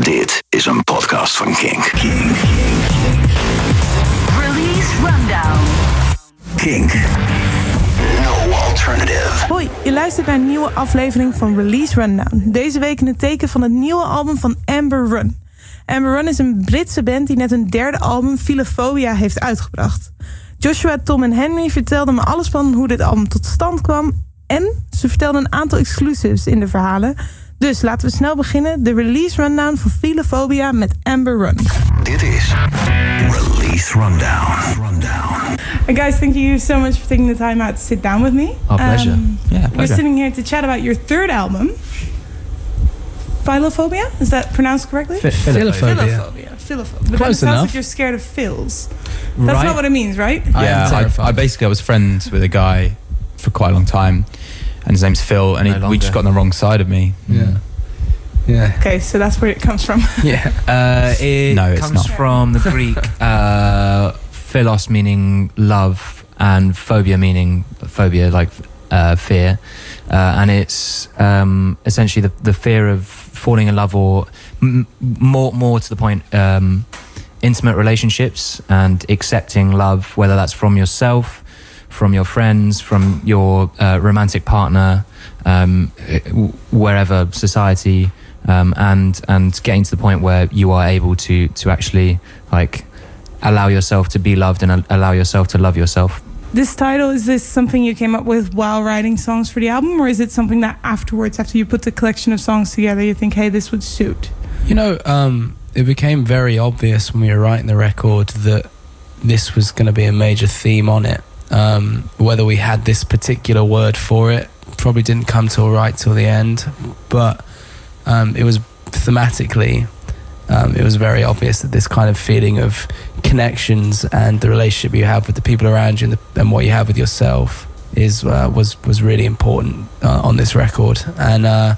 Dit is een podcast van Kink. Kink. Release Rundown. Kink. No alternative. Hoi, je luistert naar een nieuwe aflevering van Release Rundown. Deze week in het teken van het nieuwe album van Amber Run. Amber Run is een Britse band die net hun derde album Philophobia heeft uitgebracht. Joshua, Tom en Henry vertelden me alles van hoe dit album tot stand kwam. En ze vertelden een aantal exclusives in de verhalen. Dus laten we snel beginnen. De release rundown van Philophobia met Amber Run. Dit is Release Rundown. Rundown. Hey guys, thank you so much for taking the time out to sit down with me. Our pleasure. Um, Yeah, We're sitting here to chat about your third album, Philophobia. Is that pronounced correctly? Philophobia. Philophobia. Philophobia. But it Close sounds enough. like you're scared of fills. That's Right. not what it means, right? Yeah, I, terrified. I basically I was friends with a guy for quite a long time, and his name's Phil, and he, we just got on the wrong side of me. Yeah. Yeah. Okay, so that's where it comes from. Yeah. Uh, it No, it's comes not. from the Greek uh, philos meaning love and phobia meaning phobia like uh, fear, uh, and it's um, essentially the, the fear of falling in love or m- more more to the point um, intimate relationships and accepting love, whether that's from yourself, from your friends, from your uh, romantic partner, um, wherever society, um, and and getting to the point where you are able to to actually like allow yourself to be loved and allow yourself to love yourself. This title, is this something you came up with while writing songs for the album, or is it something that afterwards, after you put the collection of songs together, you think, hey, this would suit? You know, um, it became very obvious when we were writing the record that this was going to be a major theme on it. Um, whether we had this particular word for it probably didn't come till right till the end, but um, it was thematically. Um, it was very obvious that this kind of feeling of connections and the relationship you have with the people around you and, the, and what you have with yourself is uh, was was really important uh, on this record. And uh,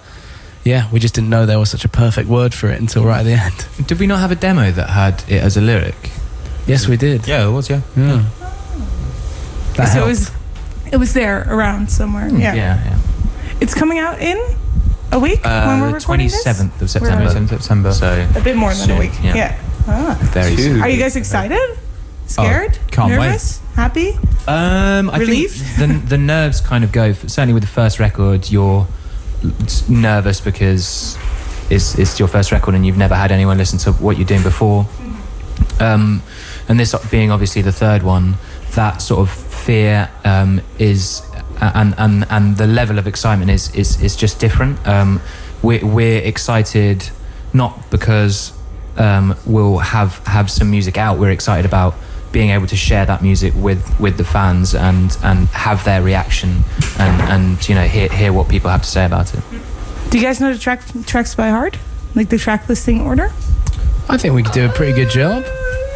yeah, we just didn't know there was such a perfect word for it until right at the end. Did we not have a demo that had it as a lyric? Yes, we did. Yeah, it was. Yeah. Yeah. That so helped. it was, it was there around somewhere. Yeah. yeah. It's coming out in a week Uh, when we're the recording twenty this? seventh of We're- September. 27th September. So A bit more than a week. yeah. Yeah. Ah. very soon. Are you guys excited? Scared? can't wait. Nervous? Happy? Um, I Relieved? think the the nerves kind of go. For, certainly with the first record, you're nervous because it's it's your first record and you've never had anyone listen to what you're doing before. Um, and this being obviously the third one, that sort of fear um, is and and and the level of excitement is is is just different. Um, we're we're excited not because um, we'll have have some music out. We're excited about being able to share that music with with the fans and and have their reaction and and you know hear hear what people have to say about it. Do you guys know the track tracks by heart? Like the track listing order? I think we could do a pretty good job.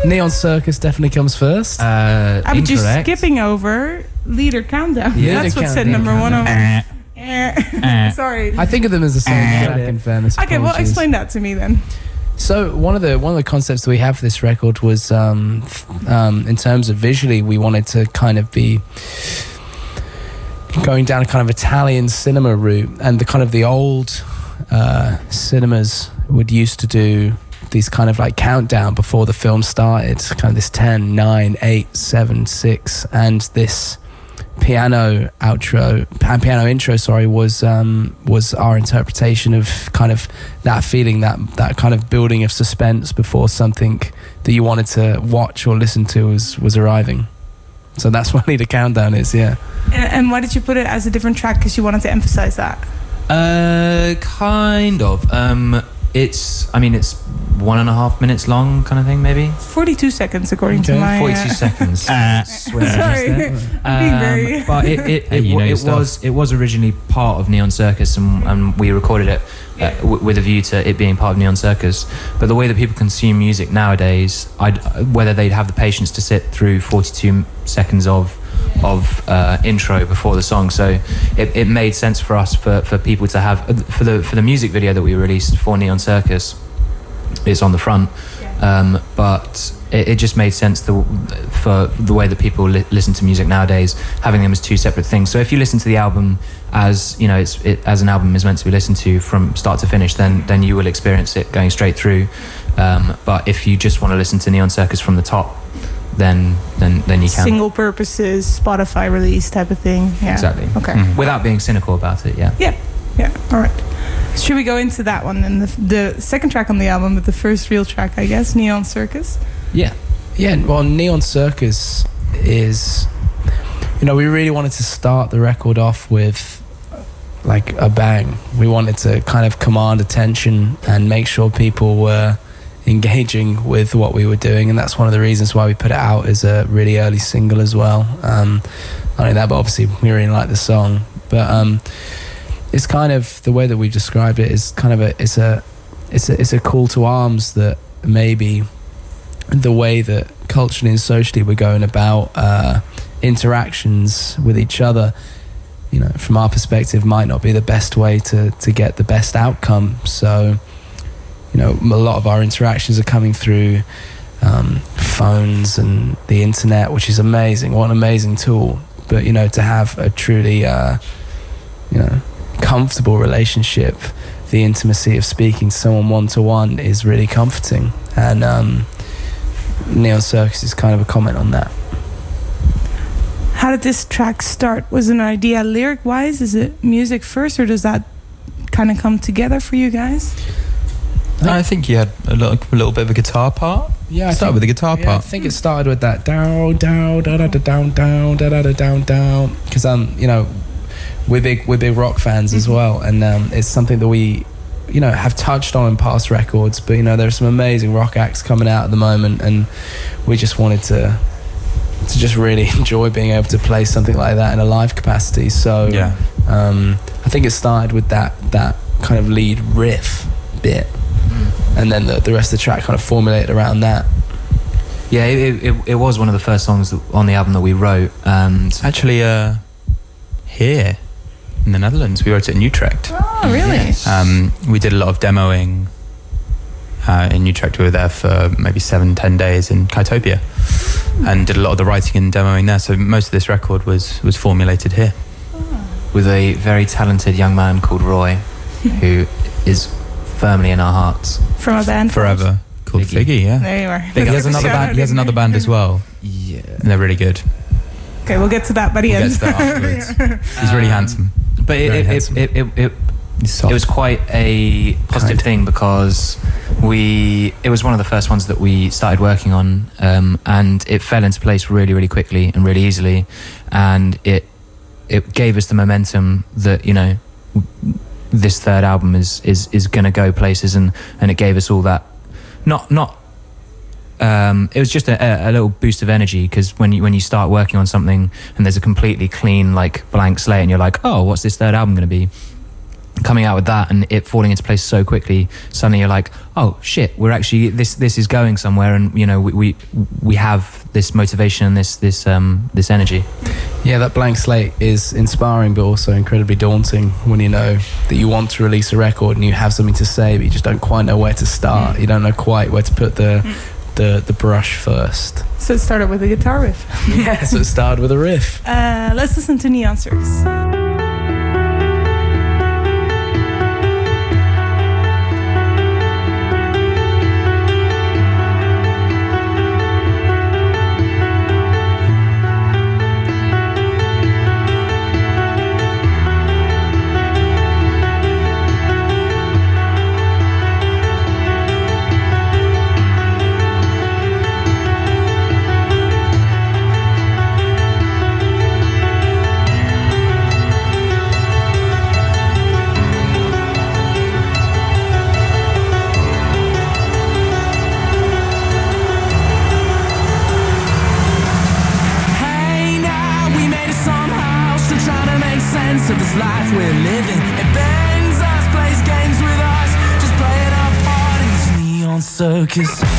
Neon Circus definitely comes first. Uh, I was just incorrect. skipping over leader countdown. Yeah, That's Leader what said Countdown. number one on. Eh, Eh. Sorry. I think of them as the same track. In fairness, Okay, well, apologies. explain that to me then. So one of the one of the concepts that we have for this record was um, f- um, in terms of visually, we wanted to kind of be going down a kind of Italian cinema route, and the kind of the old uh, cinemas would used to do these kind of like countdown before the film started, kind of this 10, 9, 8, 7, 6, and this piano outro pa- piano intro sorry was um was our interpretation of kind of that feeling that that kind of building of suspense before something that you wanted to watch or listen to was was arriving so that's what Leader Countdown is yeah And, and why did you put it as a different track? Because you wanted to emphasize that. Uh, kind of. Um, it's. I mean, it's one and a half minutes long, kind of thing, maybe. 42 seconds, according to my. Forty-two uh, seconds. Swear. Sorry, I'm being Um, very. but it it, Hey, it, you wa- know your it was it was originally part of Neon Circus, and, and we recorded it uh, w- with a view to it being part of Neon Circus. But the way that people consume music nowadays, I'd, whether they'd have the patience to sit through 42 seconds of of uh, intro before the song, so it, it made sense for us for, for people to have for the for the music video that we released for Neon Circus. it's on the front. Um, but it, it just made sense the, for the way that people li- listen to music nowadays, having them as two separate things. So if you listen to the album as you know, it's it, as an album is meant to be listened to from start to finish, then then you will experience it going straight through. Um, but if you just want to listen to Neon Circus from the top, then then then you can Single purposes, Spotify release type of thing. Yeah. exactly Okay. Mhm. without being cynical about it. Yeah. Yeah. Yeah. All right. Should we go into that one then? The, the second track on the album, but the first real track, I guess, Neon Circus. Yeah. Yeah, well, Neon Circus is, you know, we really wanted to start the record off with like a bang. We wanted to kind of command attention and make sure people were engaging with what we were doing, and that's one of the reasons why we put it out as a really early single as well. Um, not only that, but obviously we really like the song, but um, it's kind of the way that we've described it is kind of a it's a it's a it's a call to arms that maybe the way that culturally and socially we're going about uh, interactions with each other, you know, from our perspective, might not be the best way to to get the best outcome. So, you know, a lot of our interactions are coming through um, phones and the internet, which is amazing. What an amazing tool! But you know, to have a truly, uh, you know, comfortable relationship, the intimacy of speaking to someone one to one is really comforting, and um, Neon Circus is kind of a comment on that. How did this track start? Was an idea lyric wise? Is it music first, or does that kind of come together for you guys? I think you had a little, a little bit of a guitar part. Yeah, I Start think, with the guitar yeah, I think it started with that down, down, da da da down, down, da da da down, down. Because um, you know, we're big, we're big rock fans as well, and um, it's something that we, you know, have touched on in past records. But you know, there's some amazing rock acts coming out at the moment, and we just wanted to, to just really enjoy being able to play something like that in a live capacity. So Yeah. um, I think it started with that that kind of lead riff bit, and then the, the rest of the track kind of formulated around that. Yeah, it, it, it was one of the first songs on the album that we wrote. And actually uh, here in the Netherlands. We wrote it in Utrecht. Oh, really? Yes. Um, we did a lot of demoing uh, in Utrecht. We were there for maybe seven, ten days in Kytopia, and did a lot of the writing and demoing there. So most of this record was was formulated here. with a very talented young man called Roy, who is firmly in our hearts. From a band. Forever called Figgy. Figgy. Yeah. There you are. He has another band. He has another band as well, Yeah. and they're really good. Okay, we'll get to that by the We'll end. get to that afterwards. He's really Um, handsome. But it, it, handsome. it, it, it, He's it was quite a positive Kind. thing because we it was one of the first ones that we started working on um, and it fell into place really really quickly and really easily and it it gave us the momentum that you know w- this third album is is is to go places and and it gave us all that. Not not um, it was just a, a- a little boost of energy because when you when you start working on something and there's a completely clean like blank slate and you're like oh what's this third album going to be coming out with that and it falling into place so quickly suddenly you're like oh shit we're actually this this is going somewhere and you know we we, we have this motivation and this this um this energy Yeah, that blank slate is inspiring, but also incredibly daunting when you know that you want to release a record and you have something to say, but you just don't quite know where to start. You don't know quite where to put the the, the brush first. So it started with a guitar riff. yeah, so it started with a riff. Uh, let's listen to Neon Circus. Circus.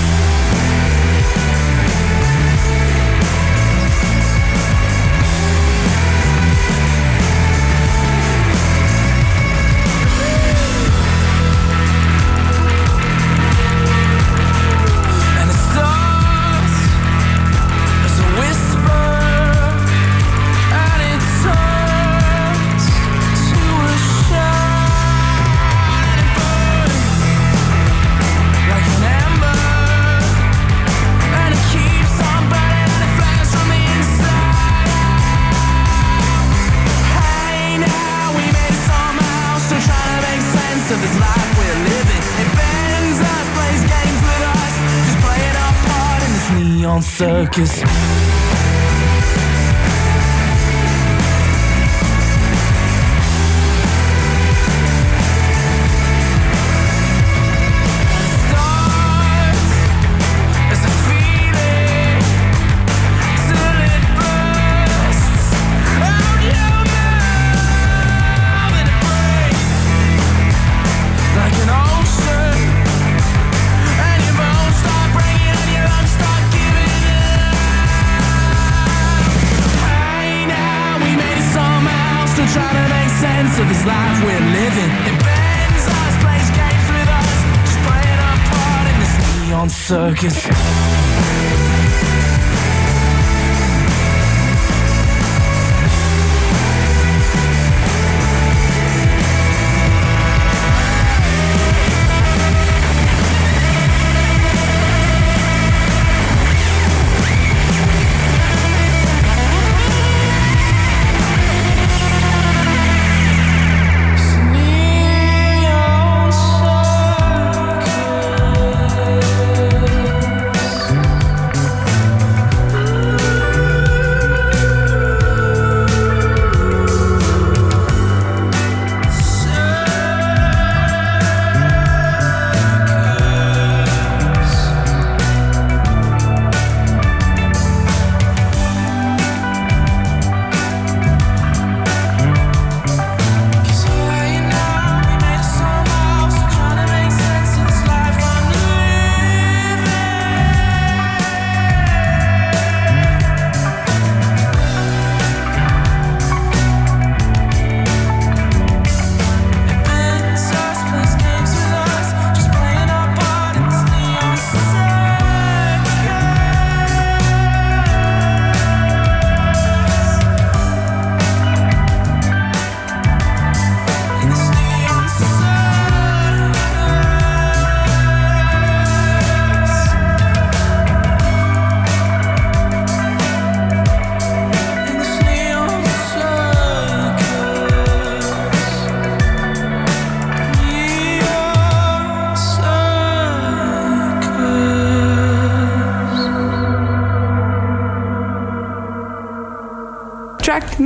Circus. Starts neon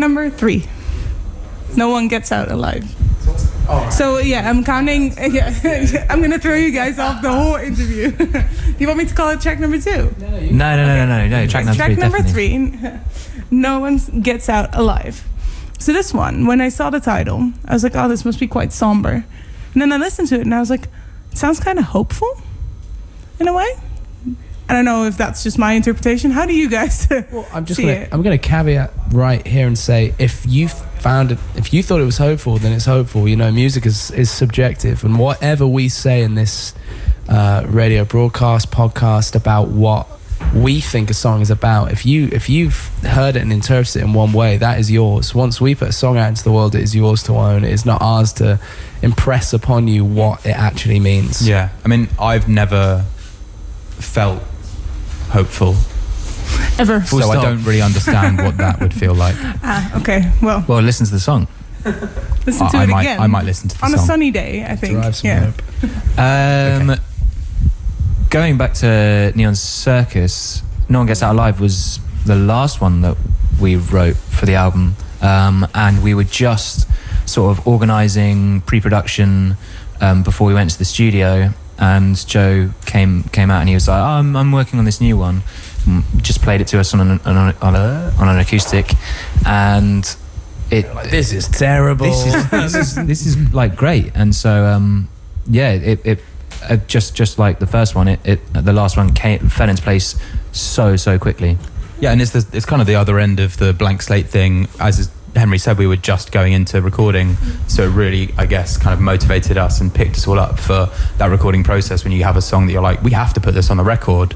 number three. No one gets out alive. So yeah, I'm counting. Yeah, I'm gonna throw you guys off the whole interview. you want me to call it track number two? No, no, no, no, no, no. Track number track three, number definitely. three. No one gets out alive. So this one, when I saw the title, I was like, oh, this must be quite somber. And then I listened to it, and I was like, it sounds kind of hopeful, in a way. I don't know if that's just my interpretation. How do you guys? Well, I'm just see gonna, it? I'm going to caveat right here and say if you found it, if you thought it was hopeful, then it's hopeful. You know, music is is subjective, and whatever we say in this uh, radio broadcast podcast about what we think a song is about, if you if you've heard it and interpreted it in one way, that is yours. Once we put a song out into the world, it is yours to own. It is not ours to impress upon you what it actually means. Yeah, I mean, I've never felt hopeful, Ever? Full so I don't really understand what that would feel like. Ah, okay. Well, Well, listen to the song. listen to I, I it might, again. I might listen to the on a sunny day. I think. Derive some yeah. hope. Um, Going back to Neon Circus, No One Gets Out Alive was the last one that we wrote for the album. Um, and we were just sort of organizing pre production um, before we went to the studio. And Joe came came out and he was like, oh, I'm, I'm working on this new one. Just played it to us on an, on, an, on, a, on an acoustic. And it, This is terrible. this is this is this is like great and so um yeah it it uh, just just like the first one it, it the last one came fell into place so so quickly Yeah, and it's the, it's kind of the other end of the blank slate thing. As is- Henry said, we were just going into recording, so it really, I guess, kind of motivated us and picked us all up for that recording process. When you have a song that you're like, we have to put this on the record,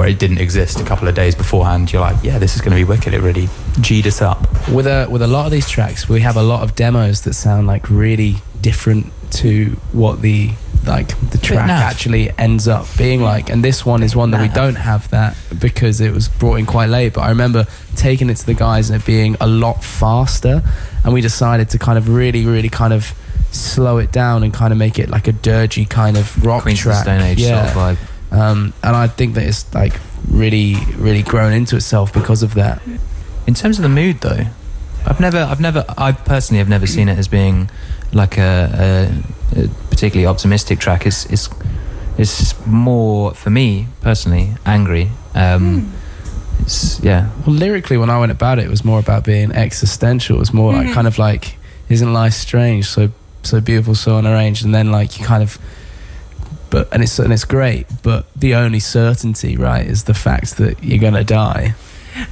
where it didn't exist a couple of days beforehand, you're like, yeah, this is going to be wicked. It really g'd us up. with a with a lot of these tracks we have a lot of demos that sound like really different to what the like the track actually ends up being like. And this one is one that we don't have that because it was brought in quite late. But i remember taking it to the guys and it being a lot faster. And we decided to kind of really really kind of slow it down and kind of make it like a dirgy kind of rock Queens of the track. Stone Age yeah sort of vibe um, and I think that it's like really, really grown into itself because of that. In terms of the mood, though, I've never, I've never, I personally have never seen it as being like a, a, a particularly optimistic track. It's, it's, it's more for me personally angry. Um, It's yeah, Well, lyrically, when I went about it, it was more about being existential. It was more like Mhm. kind of like, isn't life strange? So so beautiful, so unarranged, and then like you kind of, but and it's and it's great. But the only certainty, right, is the fact that you're gonna die.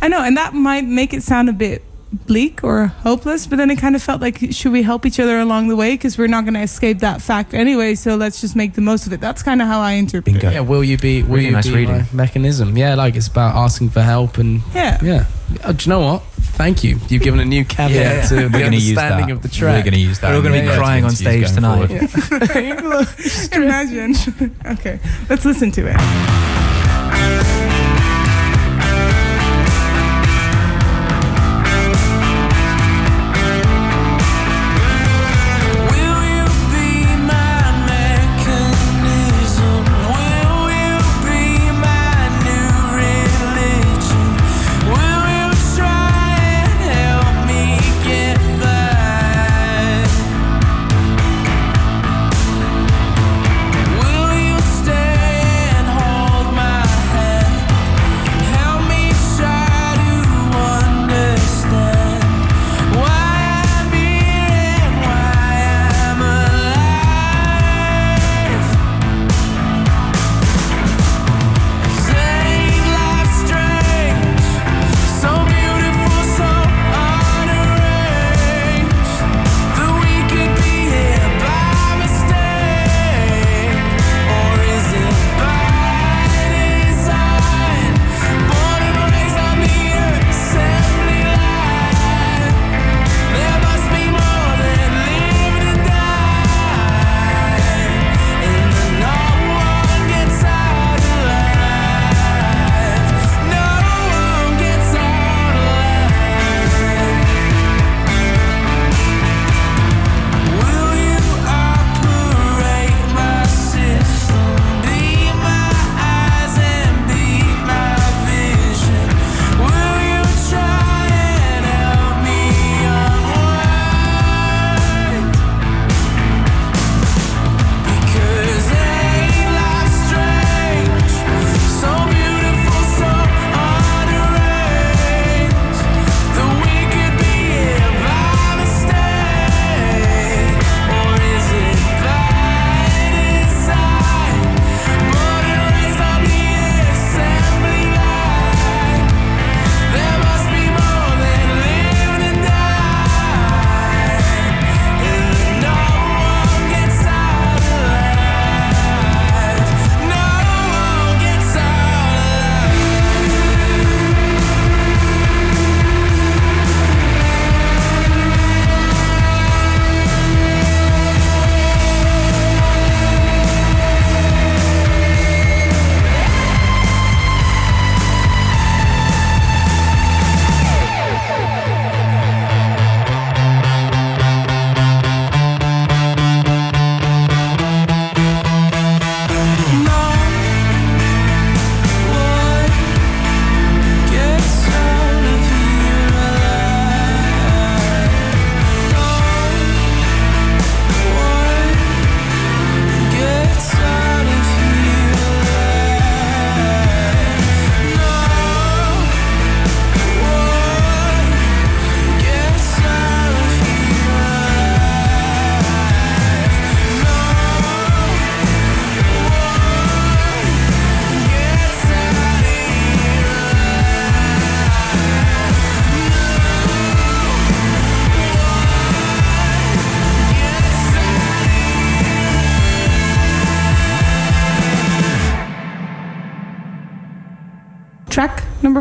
I know, and that might make it sound a bit bleak or hopeless, but then it kind of felt like should we help each other along the way because we're not going to escape that fact anyway. So let's just make the most of it. That's kind of how I interpret bingo. it. Yeah, will you be? Will Really you nice be reading. mechanism? Yeah, like it's about asking for help and Yeah. yeah. Oh, do you know what? Thank you. You've given a new caveat Yeah. to the We're going to use understanding that. of the track. We're going to use that. We're all gonna be the crying on stage going tonight. forward. Imagine. okay, let's listen to it.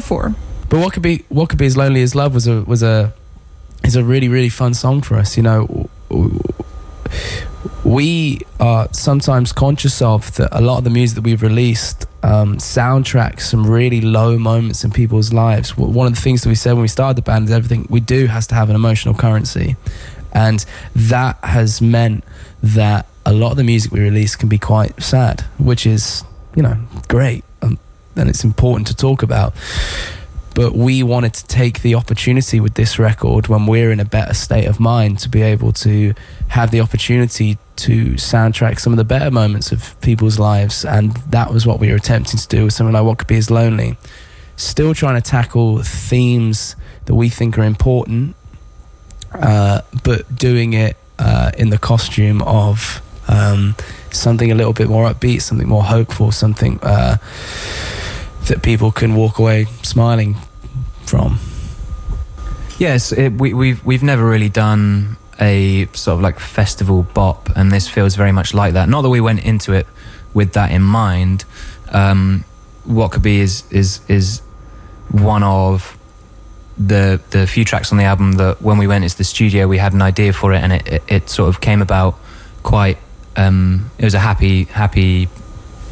Number. But what could be what could be as lonely as love was a was a is a really really fun song for us. You know, we are sometimes conscious of that a lot of the music that we've released um, soundtracks some really low moments in people's lives. One of the things that we said when we started the band is everything we do has to have an emotional currency, and that has meant that a lot of the music we release can be quite sad, which is you know great. And it's important to talk about. But we wanted to take the opportunity with this record when we're in a better state of mind to be able to have the opportunity to soundtrack some of the better moments of people's lives. And that was what we were attempting to do with something like What Could Be As Lonely. Still trying to tackle themes that we think are important, uh, but doing it uh, in the costume of um, something a little bit more upbeat, something more hopeful, something uh, that people can walk away smiling from. Yes, it, we, we've we've never really done a sort of like festival bop, and this feels very much like that. Not that we went into it with that in mind. Um, what could be is is is one of the the few tracks on the album that when we went into the studio we had an idea for it and it, it, it sort of came about quite um, it was a happy happy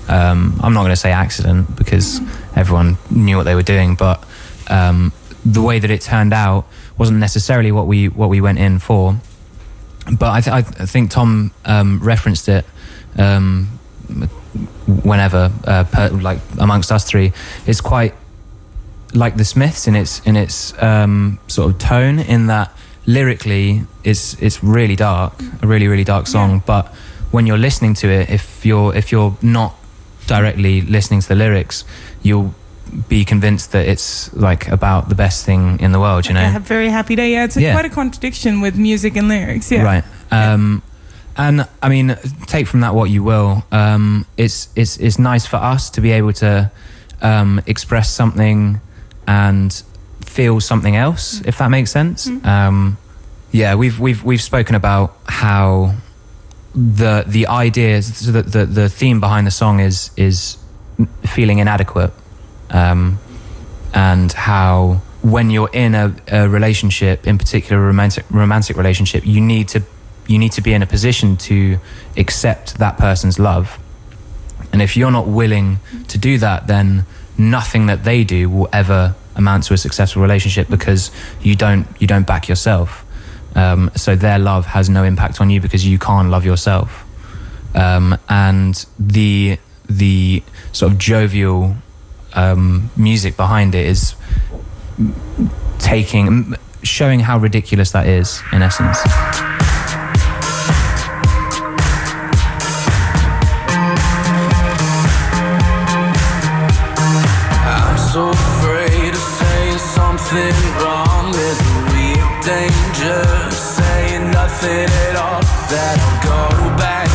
um, I'm not going to say accident because everyone knew what they were doing but um, the way that it turned out wasn't necessarily what we what we went in for but I, th- I, th- I think Tom um, referenced it um, whenever uh, per, like amongst us three it's quite like the Smiths in its in its um, sort of tone. In that lyrically, it's it's really dark, a really really dark song. But when you're listening to it, if you're if you're not directly listening to the lyrics, you'll be convinced that it's like about the best thing in the world. You know, Yeah, very happy day. Yeah, it's a, Yeah. quite a contradiction with music and lyrics. Yeah. Right. Um, And I mean, take from that what you will. Um, it's it's it's nice for us to be able to um, express something and feel something else, if that makes sense. Um, yeah, we've we've we've spoken about how the the idea, so the, the the theme behind the song is is feeling inadequate, um, and how when you're in a, a relationship, in particular a romantic romantic relationship, you need to you need to be in a position to accept that person's love. And if you're not willing to do that, then nothing that they do will ever amount to a successful relationship because you don't you don't back yourself. Um, so their love has no impact on you because you can't love yourself. Um, and the the sort of jovial um, music behind it is taking showing how ridiculous that is in essence. I'm so afraid of saying something nothing at all. That I'll go back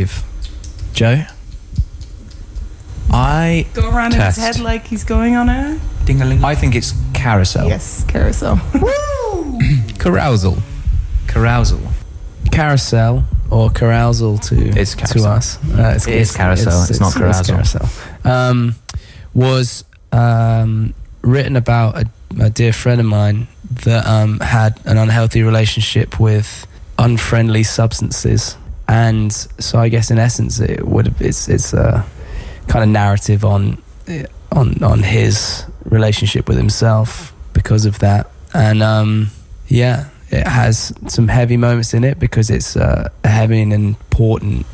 five. Joe? I Go around Test. in his head like he's going on a Ding-a-ling. I think it's carousel. yes carousel. Woo! Carousel. Carousel. carousel or carousal to It's to carousel. us. Uh, It is carousel, it's not carousel. carousel. Um, was um, written about a, a dear friend of mine that um, had an unhealthy relationship with unfriendly substances, and so I guess in essence it would it's it's a kind of narrative on on on his relationship with himself because of that, and um, yeah, it has some heavy moments in it because it's uh, a heavy and important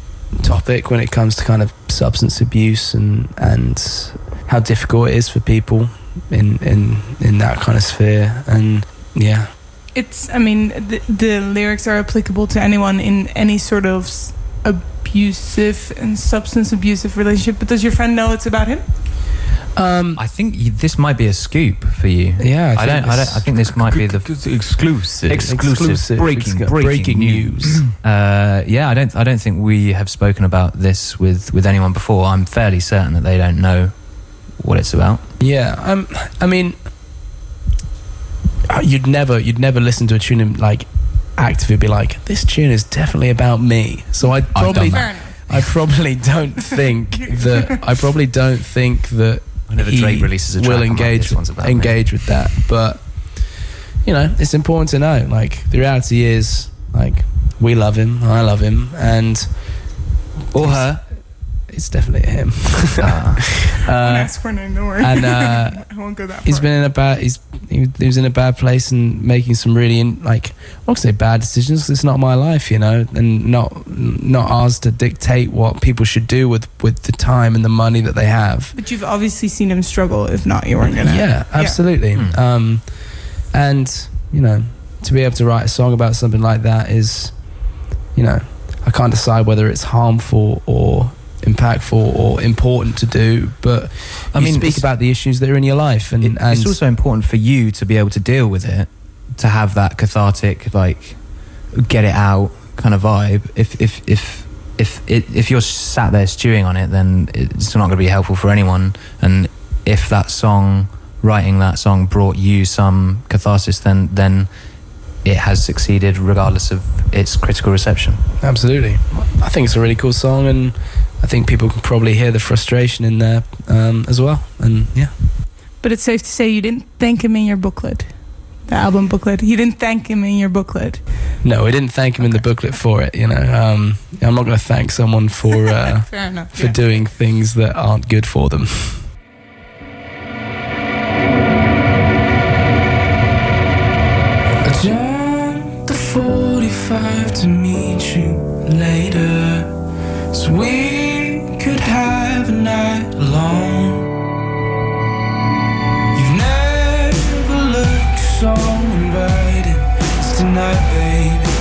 topic when it comes to kind of substance abuse and and how difficult it is for people in in in that kind of sphere. And yeah It's, I mean, the, the lyrics are applicable to anyone in any sort of abusive and substance abusive relationship. But does your friend know it's about him? um I think you, this might be a scoop for you. yeah I, don't. I don't. I think this might be the exclusive. exclusive, breaking, Ex- breaking, news. uh, yeah, I don't. I don't think we have spoken about this with with anyone before. I'm fairly certain that they don't know what it's about. yeah um i mean Uh, you'd never you'd never listen to a tune and like actively be like this tune is definitely about me so i'd I've probably done Fair i probably don't think that i probably don't think that Whenever he Drake releases a track, will I'm like, engage one's about me. engage with that. But you know, it's important to know. Like the reality is, like we love him, I love him, and Or her. It's definitely him. Uh, uh, ask for name, don't worry. and uh, I won't go that he's far. been in a bad. He's he, he was in a bad place and making some really in, like I won't say bad decisions. 'cause it's not my life, you know, and not not ours to dictate what people should do with with the time and the money that they have. But you've obviously seen him struggle. If not, you weren't gonna. Yeah, absolutely. Hmm. Um, and you know, to be able to write a song about something like that is, you know, I can't decide whether it's harmful or impactful or important to do. But I you mean, speak about the issues that are in your life, and, it- and it's also important for you to be able to deal with it, to have that cathartic, like, get it out kind of vibe. If if if if it, if you're sat there stewing on it, then it's not going to be helpful for anyone. And if that song, writing that song, brought you some catharsis, then then it has succeeded, regardless of its critical reception. absolutely, I think it's a really cool song, and I think people can probably hear the frustration in there um, as well. And yeah, But it's safe to say you didn't thank him in your booklet, the album booklet. You didn't thank him in your booklet. no, we didn't thank him in the booklet for it. You know, um, I'm not going to thank someone for. Uh, enough. for doing things that aren't good for them. I jumped the 45 to meet you later So we could have a night alone. You've never looked so inviting as tonight, baby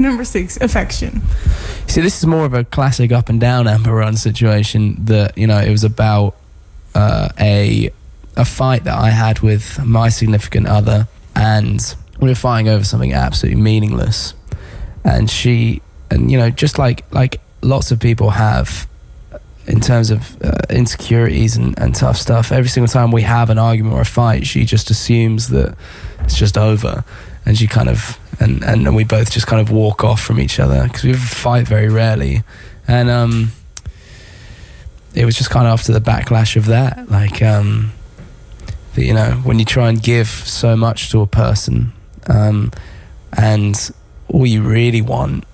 number six, Affection. See, this is more of a classic up and down Amber Run situation. That you know, it was about uh, a a fight that I had with my significant other, and we were fighting over something absolutely meaningless. And she, and you know, just like like lots of people have, in terms of uh, insecurities and, and tough stuff. Every single time we have an argument or a fight, she just assumes that it's just over, and she kind of and and we both just kind of walk off from each other because we fight very rarely, and um, it was just kind of after the backlash of that, like um, you know when you try and give so much to a person, um, and all you really want,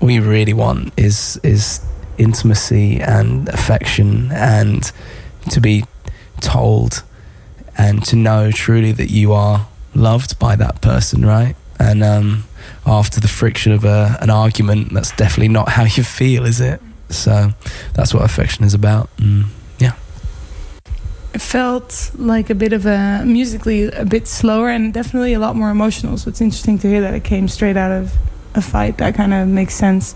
all you really want is is intimacy and affection and to be told and to know truly that you are loved by that person, right? And um, after the friction of a, an argument, that's definitely not how you feel, is it? So that's what affection is about. Mm, yeah. It felt like a bit of a musically a bit slower and definitely a lot more emotional. So it's interesting to hear that it came straight out of a fight. That kind of makes sense.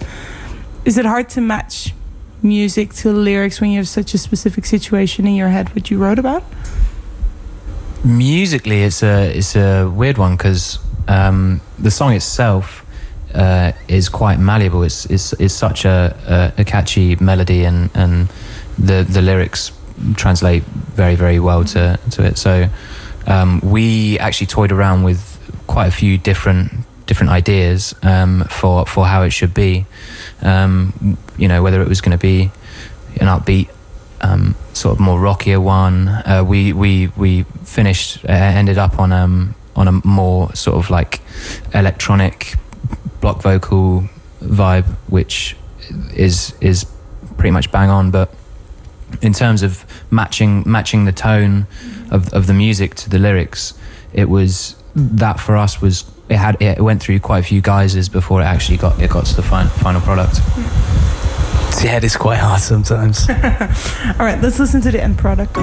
Is it hard to match music to lyrics when you have such a specific situation in your head what you wrote about? Musically, it's a it's a weird one because um, the song itself uh, is quite malleable. It's it's, it's such a, a, a catchy melody, and, and the the lyrics translate very very well to to it. So um, we actually toyed around with quite a few different different ideas um, for for how it should be. Um, you know, whether it was going to be an upbeat um, sort of more rockier one. Uh, we we we finished uh, ended up on um on a more sort of like electronic block vocal vibe, which is is pretty much bang on. But in terms of matching matching the tone of of the music to the lyrics, it was that for us was it had it went through quite a few guises before it actually got it got to the final final product. Yeah, it is quite hard sometimes. All right, let's listen to the end product.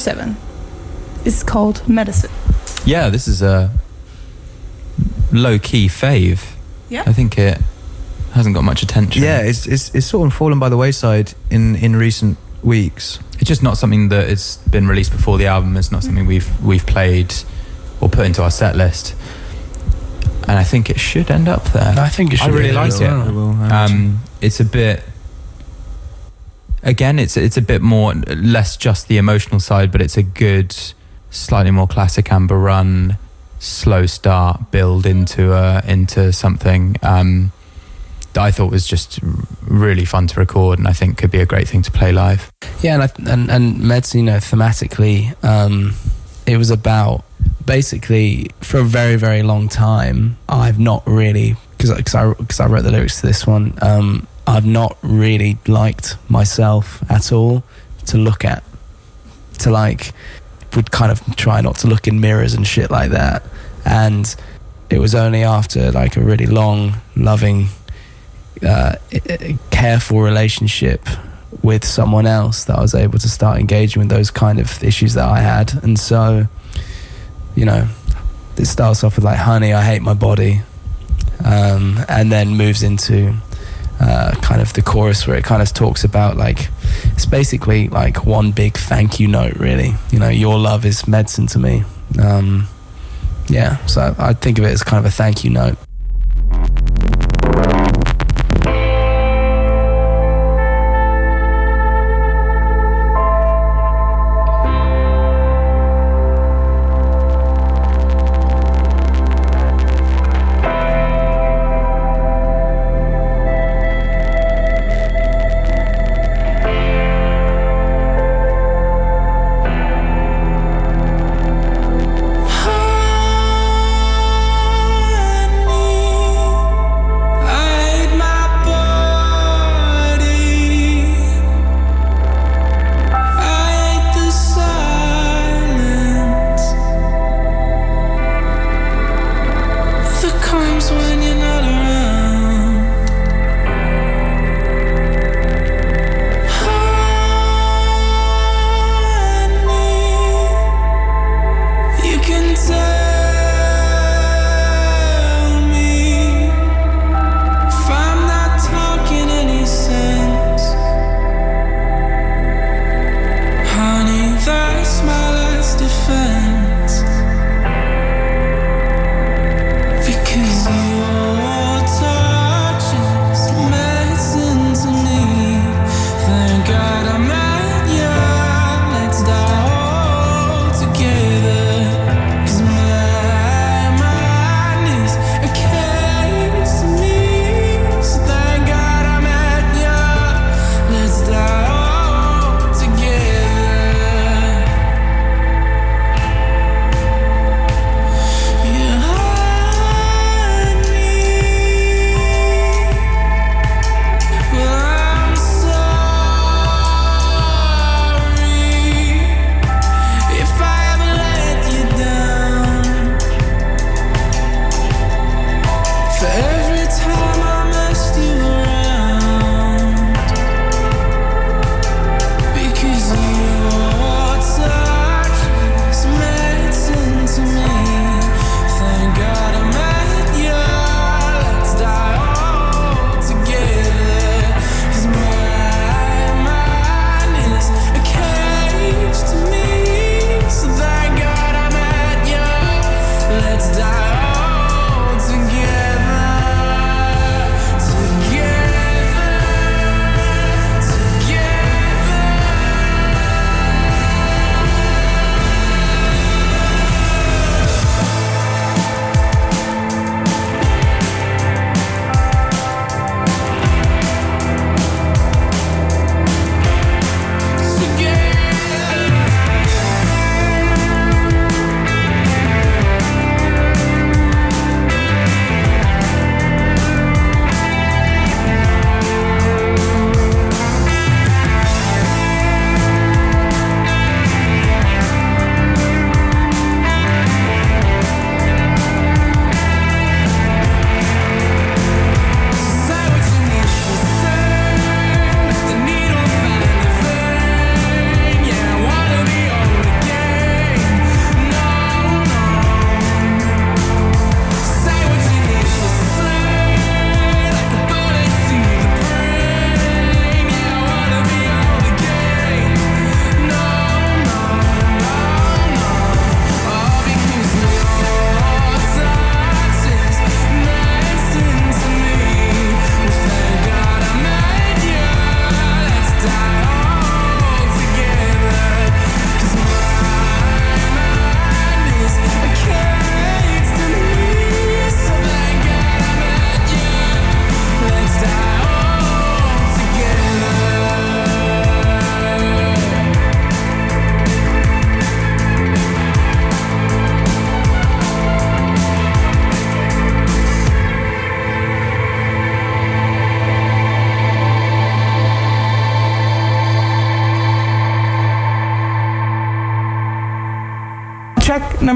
Seven is called Medicine. Yeah, this is a low key fave. Yeah. I think it hasn't got much attention. Yeah, it's, it's it's sort of fallen by the wayside in in recent weeks. it's just not something that has been released before the album. It's not something we've we've played or put into our set list. And I think it should end up there. I think it should. I should. really be like as it. well. It will, I imagine. Um, it's a bit. Again, it's it's a bit more less just the emotional side, but it's a good, slightly more classic Amber Run, slow start, build into uh, into something um, that I thought was just really fun to record, and I think could be a great thing to play live. Yeah, and I, and, and Meds, you know, thematically, um, it was about basically for a very very long time. I've not really because because I because I wrote the lyrics to this one. Um, I've not really liked myself at all to look at. To like, would kind of try not to look in mirrors and shit like that. And it was only after like a really long, loving, uh, careful relationship with someone else that I was able to start engaging with those kind of issues that I had. And so, you know, it starts off with like, honey, I hate my body. Um, and then moves into uh, kind of the chorus where it kind of talks about like, it's basically like one big thank you note, really. You know, your love is medicine to me. Um, yeah, so I think of it as kind of a thank you note.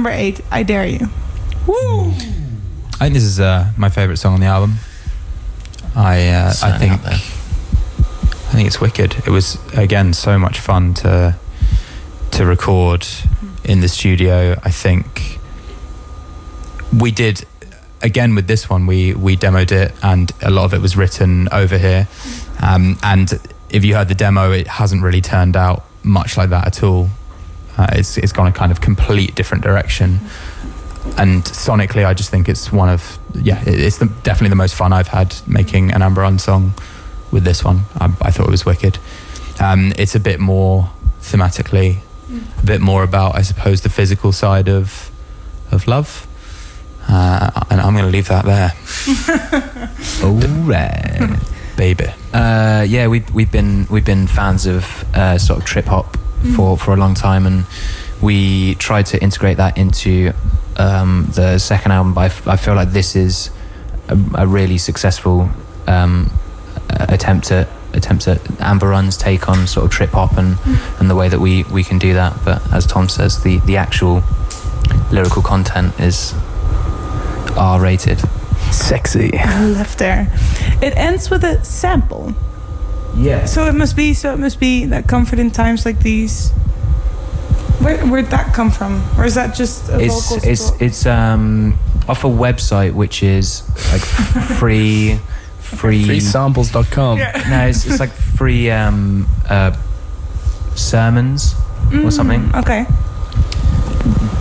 Number eight. I dare you. Woo! I think this is uh, my favorite song on the album. I uh, I think. I think it's wicked. It was again so much fun to to record in the studio. I think we did again with this one. We we demoed it, and a lot of it was written over here. Um, and if you heard the demo, it hasn't really turned out much like that at all. Uh, it's it's gone a kind of complete different direction. And sonically, I just think it's one of yeah, it's the, definitely the most fun I've had making an Amber Run song with this one. I, I thought it was wicked. Um, it's a bit more thematically, a bit more about, I suppose, the physical side of of love. Uh, and I'm going to leave that there, All right. baby. Uh, yeah, we've we've been we've been fans of uh, sort of trip hop for for a long time, and we tried to integrate that into um, the second album. But I, f- I feel like this is a, a really successful um, uh, attempt at attempt at Amber Run's take on sort of trip hop and and the way that we we can do that. But as Tom says, the the actual lyrical content is R rated. Sexy. Left there. It ends with a sample. Yeah. So it must be. So it must be that comfort in times like these. Where where'd that come from, or is that just a it's local? it's sto- it's um off a website which is like free free Freesamples.com. Yeah. no it's, it's like free um uh sermons or something Okay.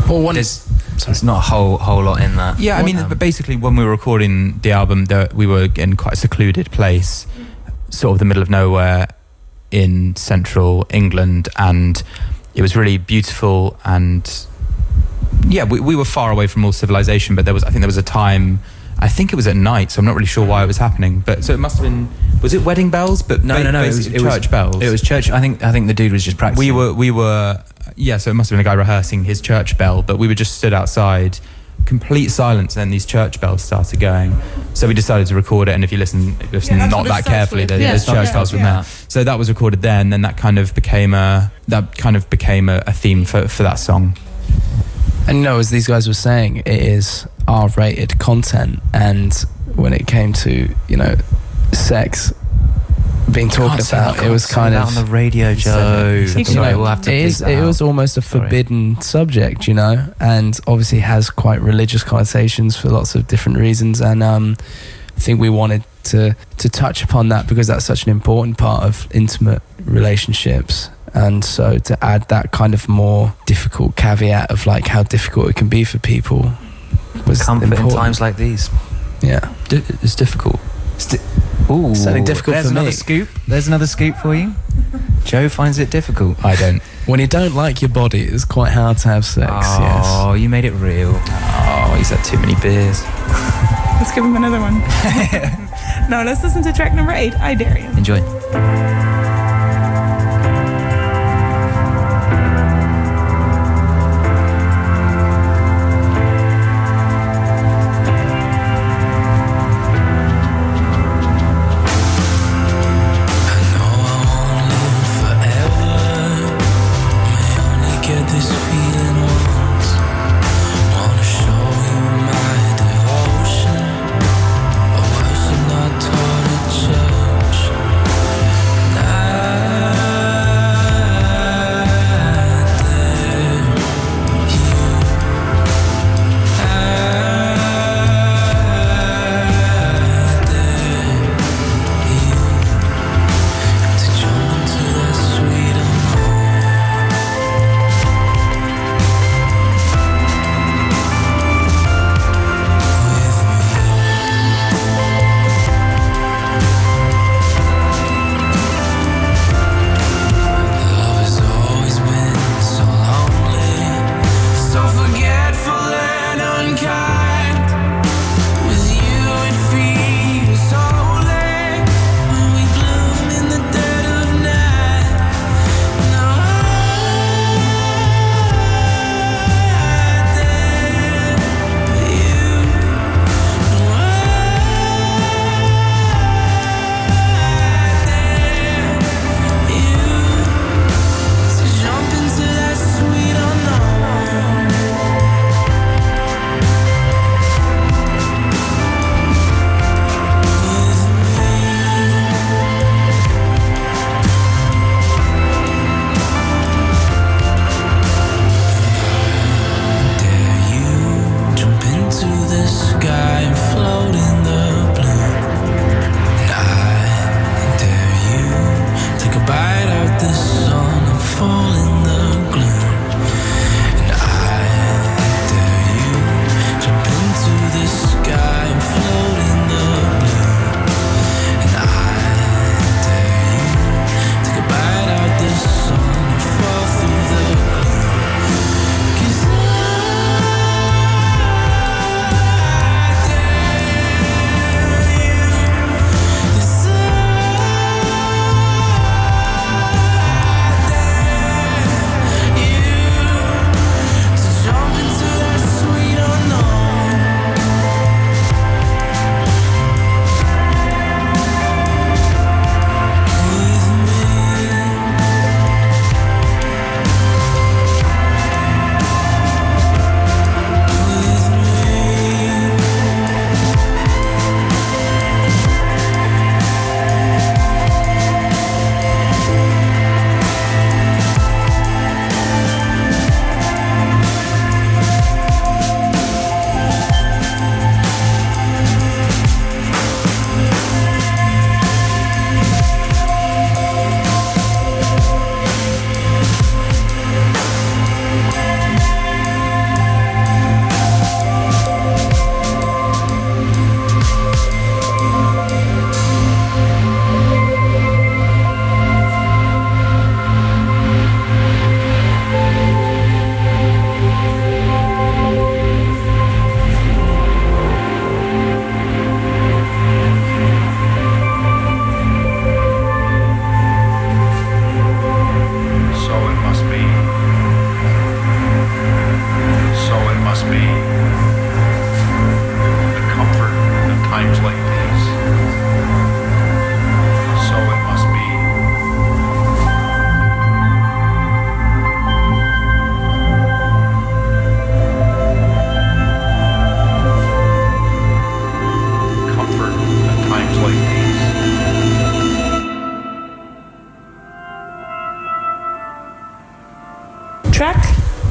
Well, one there's there's not a whole whole lot in that Yeah, I mean, Um, but basically, when we were recording the album, there, we were in quite a secluded place, sort of the middle of nowhere in central England, and it was really beautiful. And yeah, we, we were far away from all civilization, but there was, I think, there was a time. I think it was at night, so I'm not really sure why it was happening. But so it must have been. Was it wedding bells? But no ba- no no it was, it was church bells. it was church I think I think the dude was just practicing We were we were yeah, so it must have been a guy rehearsing his church bell, but we were just stood outside, complete silence, and then these church bells started going. So we decided to record it, and if you listen, listen Yeah, not that carefully, with. there- Yeah, there's church bells from yeah. there. So that was recorded there, and then that kind of became a that kind of became a, a theme for for that song. And you know, as these guys were saying, it is R-rated content, and when it came to you know sex being talked about, it was kind of on the radio Joe You you can- know, we'll have to it bleep is that it was almost a Sorry. forbidden subject, you know, and obviously has quite religious connotations for lots of different reasons. And um, I think we wanted to to touch upon that because that's such an important part of intimate relationships. And so to add that kind of more difficult caveat of like how difficult it can be for people was comfort important. in times like these yeah. Di- It's difficult. Ooh, Certainly difficult there's for another scoop. There's another scoop for you. Joe finds it difficult. I don't. When you don't like your body, it's quite hard to have sex. Yes. Oh, you made it real. Oh, he's had too many beers. Let's give him another one. no, let's listen to track number eight. I dare you. Enjoy.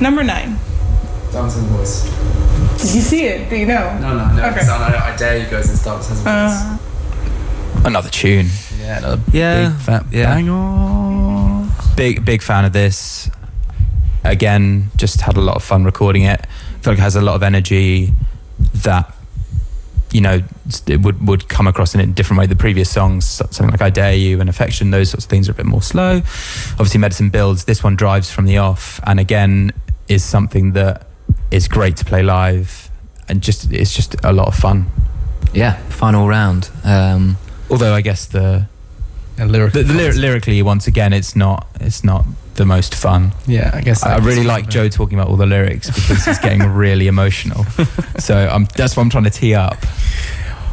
Number nine. Dancing voice. Did you see it? Do you know? No, no, no. Okay. Okay. I, I dare you goes into dancing voice. Uh, Another tune. yeah, another Yeah, big fat yeah. banger. Big big fan of this. Again, just had a lot of fun recording it. I feel like it has a lot of energy that you know it would would come across in a different way. The previous songs, something like "I Dare You" and "Affection," those sorts of things are a bit more slow. Obviously, "Medicine Builds." This one drives from the off, and again is something that is great to play live, and just it's just a lot of fun. Yeah, fun all round. Um, Although I guess the And lyric. the, the lyri- lyrically, once again, it's not it's not the most fun. Yeah, I guess. I that's really like of it. Joe talking about all the lyrics because he's getting really emotional. So I'm, that's what I'm trying to tee up.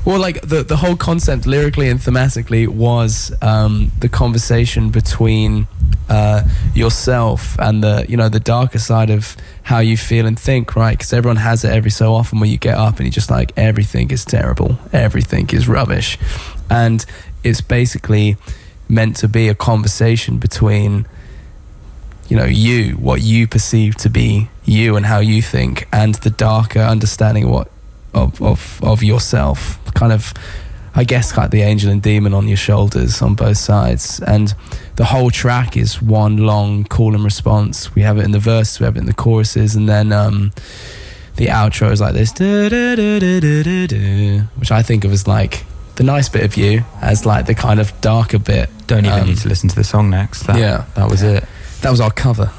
Well, like the the whole concept lyrically and thematically was um, the conversation between uh, yourself and the you know the darker side of how you feel and think, right? Because everyone has it every so often where you get up and you're just like everything is terrible, everything is rubbish, and it's basically meant to be a conversation between you know you what you perceive to be you and how you think and the darker understanding of what of of of yourself kind of i guess like the angel and demon on your shoulders on both sides and the whole track is one long call and response we have it in the verse we have it in the choruses and then um the outro is like this which i think of as like the nice bit of you as like the kind of darker bit Don't even Um, need to listen to the song next. That, yeah. that was it. that was our cover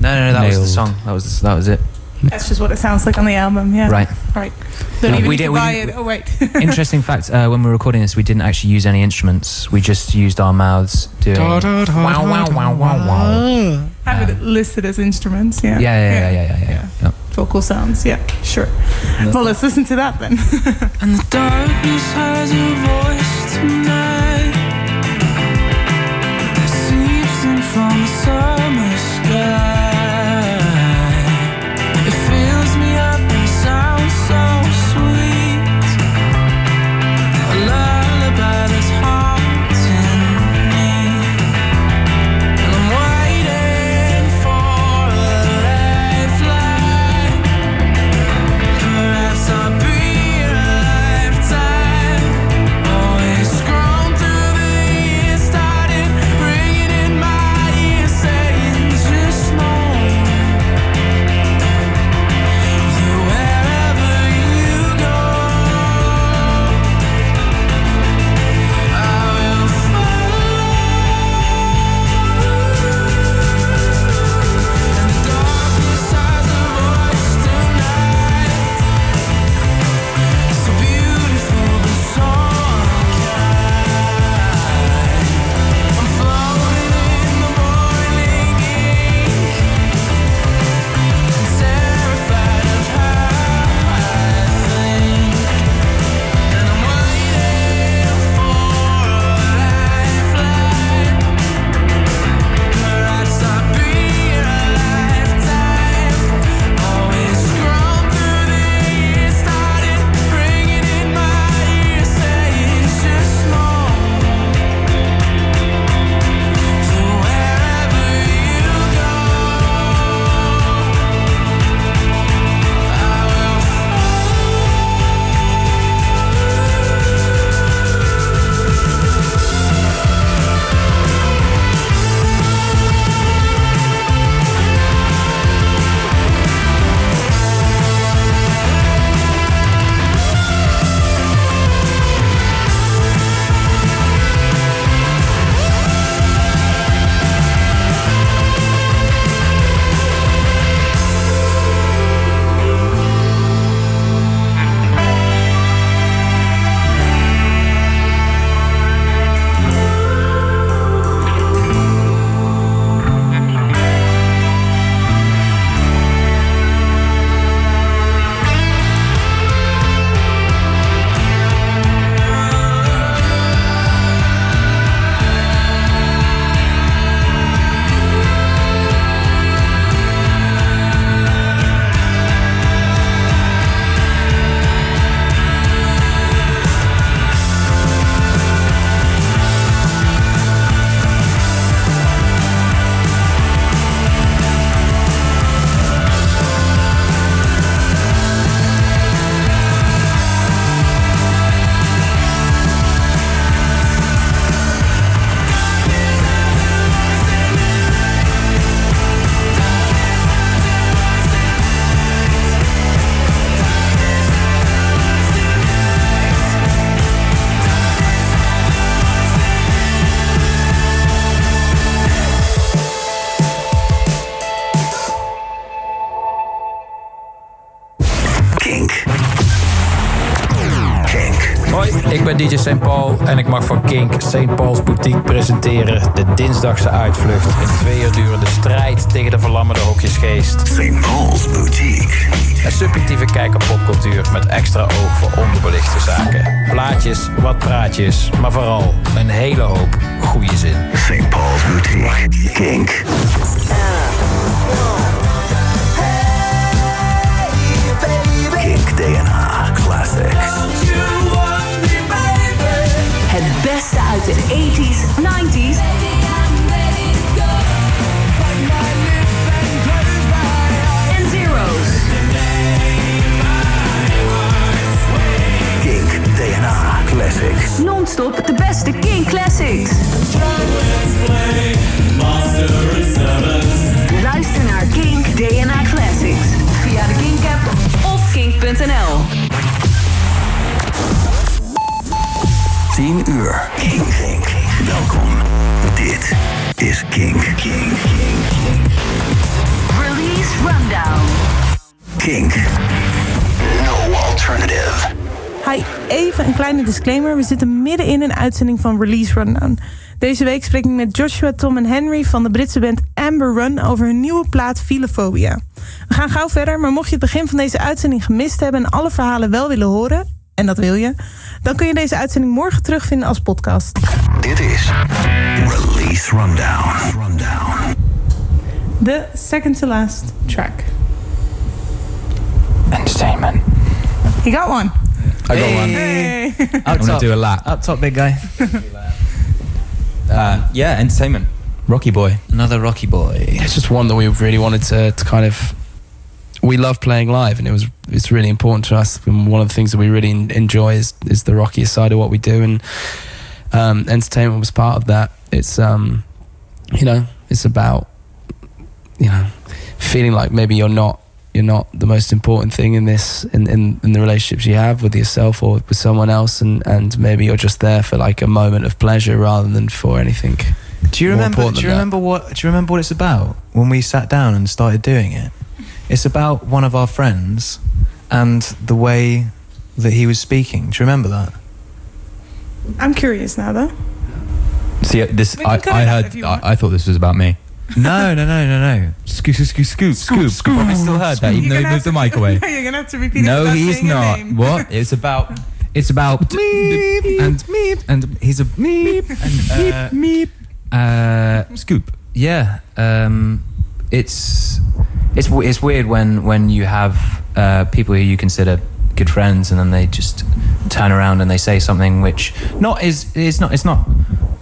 no, no, no, that was the song. That was the, that was it. That's just what it sounds like on the album. Yeah. Right. Right. Don't No, even we need did- to buy did- it. Oh wait. Interesting fact: uh, when we were recording this, we didn't actually use any instruments. We just used our mouths doing wow, wow, wow, wow, wow. Have it listed as instruments. Yeah. Yeah, yeah, yeah, yeah, yeah, yeah. yeah. Vocal sounds. Yeah. Sure. Well, let's listen to that then. And the darkness has a voice tonight. DJ St. Paul en ik mag van Kink St. Paul's Boutique presenteren de dinsdagse uitvlucht. Een twee uur durende strijd tegen de verlammende hokjesgeest. St. Paul's Boutique. Een subjectieve kijk op popcultuur met extra oog voor onderbelichte zaken. Plaatjes, wat praatjes, maar vooral een hele hoop goede zin. St. Paul's Boutique. Kink. Kink DNA Classics. Het beste uit de 80s, 90s en zeros. Kink DNA Classics. Non-stop de beste King Classics. Luister naar Kink DNA Classics via de Kink app of kink.nl. 10 uur. Kink. Kink. Welkom. Dit is Kink. Kink. Release Rundown. Kink. No alternative. Hi, even een kleine disclaimer. We zitten midden in een uitzending van Release Rundown. Deze week spreek ik met Joshua, Tom en Henry van de Britse band Amber Run over hun nieuwe plaat Philophobia. We gaan gauw verder, maar mocht je het begin van deze uitzending gemist hebben en alle verhalen wel willen horen, en dat wil je, dan kun je deze uitzending morgen terugvinden als podcast. Dit is Release Rundown. Rundown. De second to last track. Entertainment. You got one. I got one. Hey. I'm Up gonna do a lap. up top, big guy. Uh, yeah, entertainment. Rocky Boy. Another Rocky boy. It's just one that we really wanted to, to kind of. We love playing live, and it was it's really important to us. And one of the things that we really en- enjoy is is the rockier side of what we do, and um, entertainment was part of that. It's um, you know, it's about you know, feeling like maybe you're not you're not the most important thing in this in, in, in the relationships you have with yourself or with someone else and, and maybe you're just there for like a moment of pleasure rather than for anything Do you remember? Do you that. remember what? Do you remember what it's about when we sat down and started doing it? It's about one of our friends and the way that he was speaking. Do you remember that? I'm curious now though. See, uh, this We can I, cut I it out heard. if you I, want. I thought this was about me. No, no, no, no, no. Scoop, scoop, scoop, scoop, scoop. I still heard that, even though he moved the mic away. No, you're gonna have to repeat it. No, without he's saying your not. name. What? It's about. It's about meep and meep and he's a meep and uh, meep. uh, Scoop. yeah. Um, it's it's it's weird when when you have uh, people who you consider good friends and then they just turn around and they say something which not is it's not it's not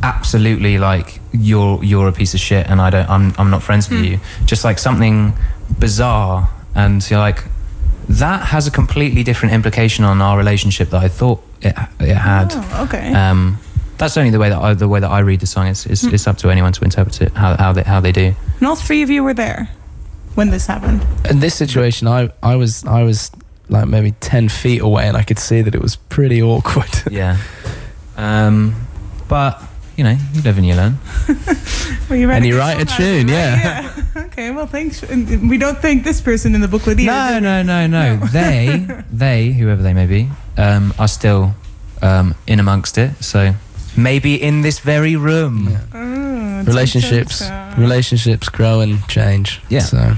absolutely like you're you're a piece of shit and I don't I'm I'm not friends with you. Just like something bizarre and you're like that has a completely different implication on our relationship that I thought it it had. Oh, okay. Um, that's only the way that I, the way that I read the song. It's, it's, it's up to anyone to interpret it how, how they how they do. and all three of you were there when this happened. in this situation I, I was I was like maybe 10 feet away and I could see that it was pretty awkward Yeah. Um, but you know, you live and you learn. Well, you And you write a songwriter, tune, right? yeah. yeah. Okay, well, thanks. We don't thank this person in the booklet either. No, do we? no, no, no. They, they, whoever they may be, um, are still um, in amongst it. So maybe in this very room. Oh, relationships dun, dun, dun. relationships grow and change Yeah. so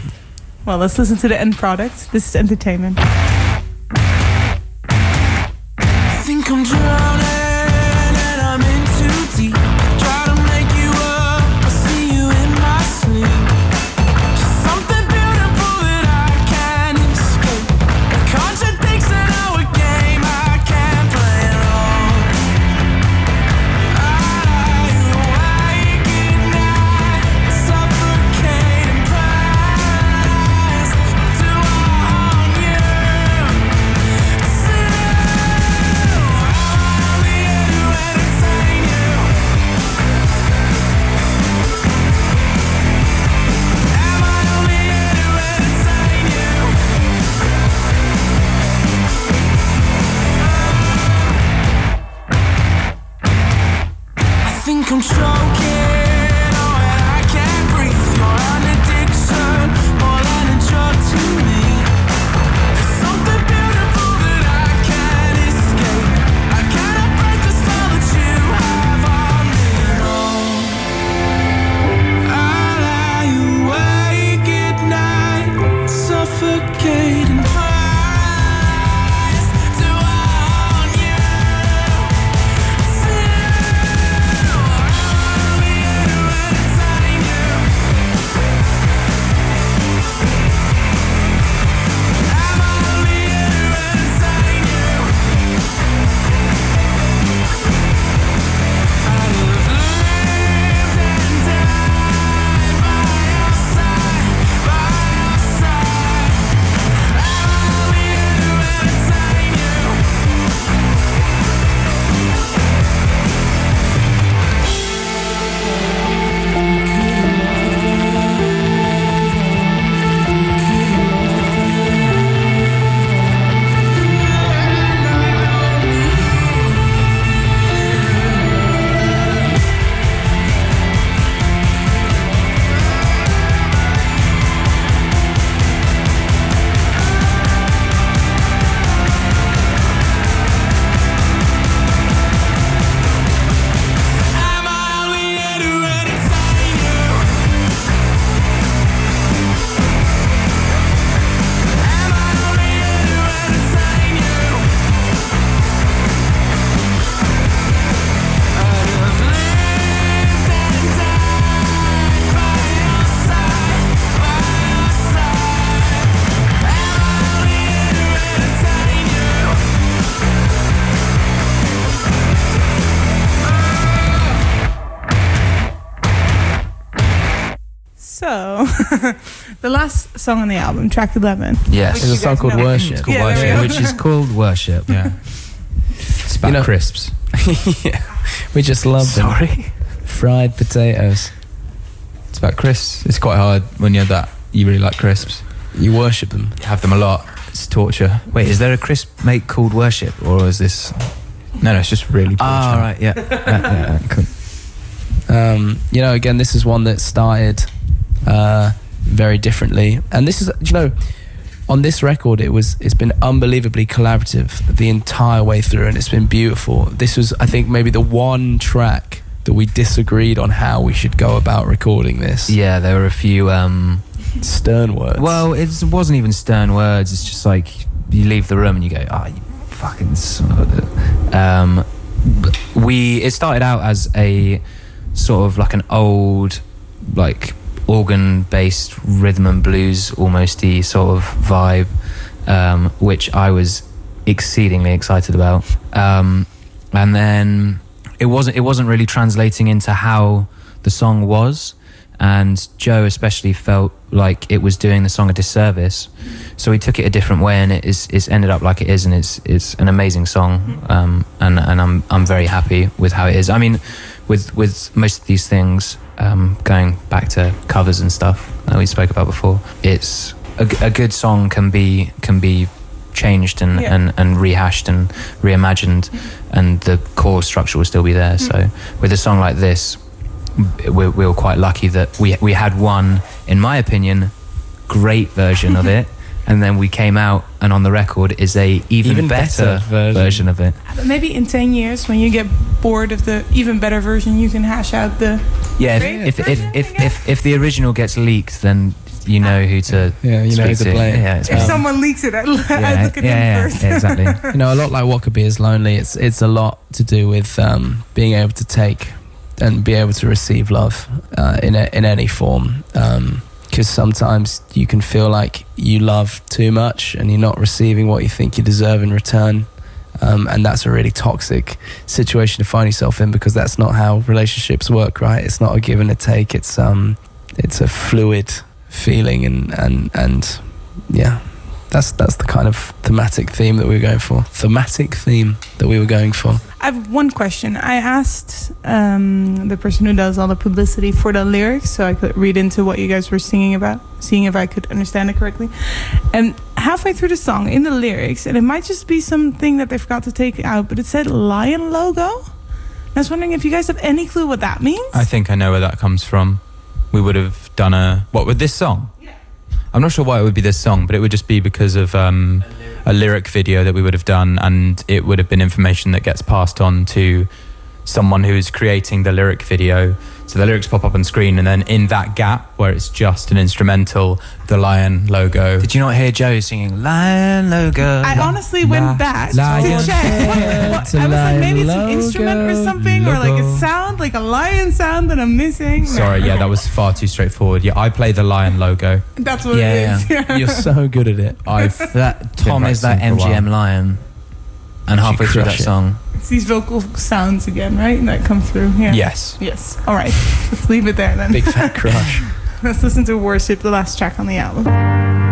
Well, let's listen to the end product. This is entertainment. think I'm drowning song on the album, track 11. Yes. which There's a song called know. Worship. It's called Yeah, worship, which is called worship. Yeah. It's about You know- crisps. yeah. We just love them. Sorry. Fried potatoes. It's about crisps. It's quite hard when you're that you really like crisps. You worship them. You have them a lot. It's torture. Wait, is there a crisp make called worship, or is this? No, no, it's just really torture. Ah, right, yeah. yeah, yeah, yeah, cool. Um, you know, again, this is one that started uh, very differently, and this is, you know, on this record, it was it's been unbelievably collaborative the entire way through, and it's been beautiful. This was, I think, maybe the one track that we disagreed on how we should go about recording this. Yeah, there were a few. Um, Stern words. well, it wasn't even stern words. It's just like you leave the room and you go, "Ah, you fucking." Son of a-" Um, we it started out as a sort of like an old, like organ-based rhythm and blues almosty sort of vibe, um, which I was exceedingly excited about. Um, and then it wasn't it wasn't really translating into how the song was. And Joe especially felt like it was doing the song a disservice. So he took it a different way and it is it's ended up like it is and it's it's an amazing song. Um, and and I'm I'm very happy with how it is. I mean with with most of these things um, going back to covers and stuff that we spoke about before it's a good song can be can be changed and, Yeah. and, and rehashed and reimagined and the core structure will still be there. So with a song like this we, we were quite lucky that we we had one, in my opinion, great version of it, and then we came out and on the record is a even, Even better, better version. version. of it. But maybe in 10 years, when you get bored of the even better version, you can hash out the. Yeah, Great if if, if, version, if, I if if the original gets leaked, then you know who to yeah, you know who speak to blame. Yeah, If um, someone leaks it, I'd, I'd look at yeah, them yeah, first. yeah, exactly. you know, a lot like what could be is lonely. It's it's a lot to do with um, being able to take and be able to receive love uh, in a, in any form. Because sometimes you can feel like you love too much and you're not receiving what you think you deserve in return. Um, and that's a really toxic situation to find yourself in because that's not how relationships work, right? It's not a give and a take. It's um, it's a fluid feeling, and and and yeah, that's that's the kind of thematic theme that we were going for. Thematic theme that we were going for. I have one question. I asked um, the person who does all the publicity for the lyrics, so I could read into what you guys were singing about, seeing if I could understand it correctly. And halfway through the song, in the lyrics, and it might just be something that they forgot to take out, but it said lion logo. I was wondering if you guys have any clue what that means. I think I know where that comes from. We would have done a what with this song. I'm not sure why it would be this song, but it would just be because of um, a lyric video that we would have done, and it would have been information that gets passed on to someone who is creating the lyric video. So the lyrics pop up on screen, and then in that gap where it's just an instrumental, the lion logo. Did you not hear Joe singing "Lion Logo"? I honestly went back lion to check. What, what, to I was like, maybe it's an instrument or logo, something, or like a sound, like a lion sound that I'm missing. Sorry, yeah, that was far too straightforward. Yeah, I play the lion logo. That's what Yeah, it is. You're so good at it. I've that Tom is that practicing for a while. MGM lion, and halfway through that it. song, It's these vocal sounds again, right? That come through. Yeah. yes. Yes. All right. Let's leave it there then. Big fat crush. Let's listen to Worship, the last track on the album.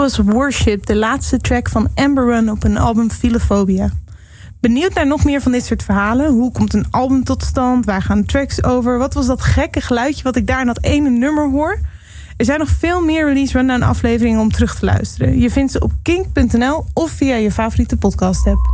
Was Worship, de laatste track van Amber Run op een album Philophobia. Benieuwd naar nog meer van dit soort verhalen? Hoe komt een album tot stand? Waar gaan tracks over? Wat was dat gekke geluidje wat ik daar in dat ene nummer hoor? Er zijn nog veel meer Release Rundown afleveringen om terug te luisteren. Je vindt ze op kink.nl of via je favoriete podcast app.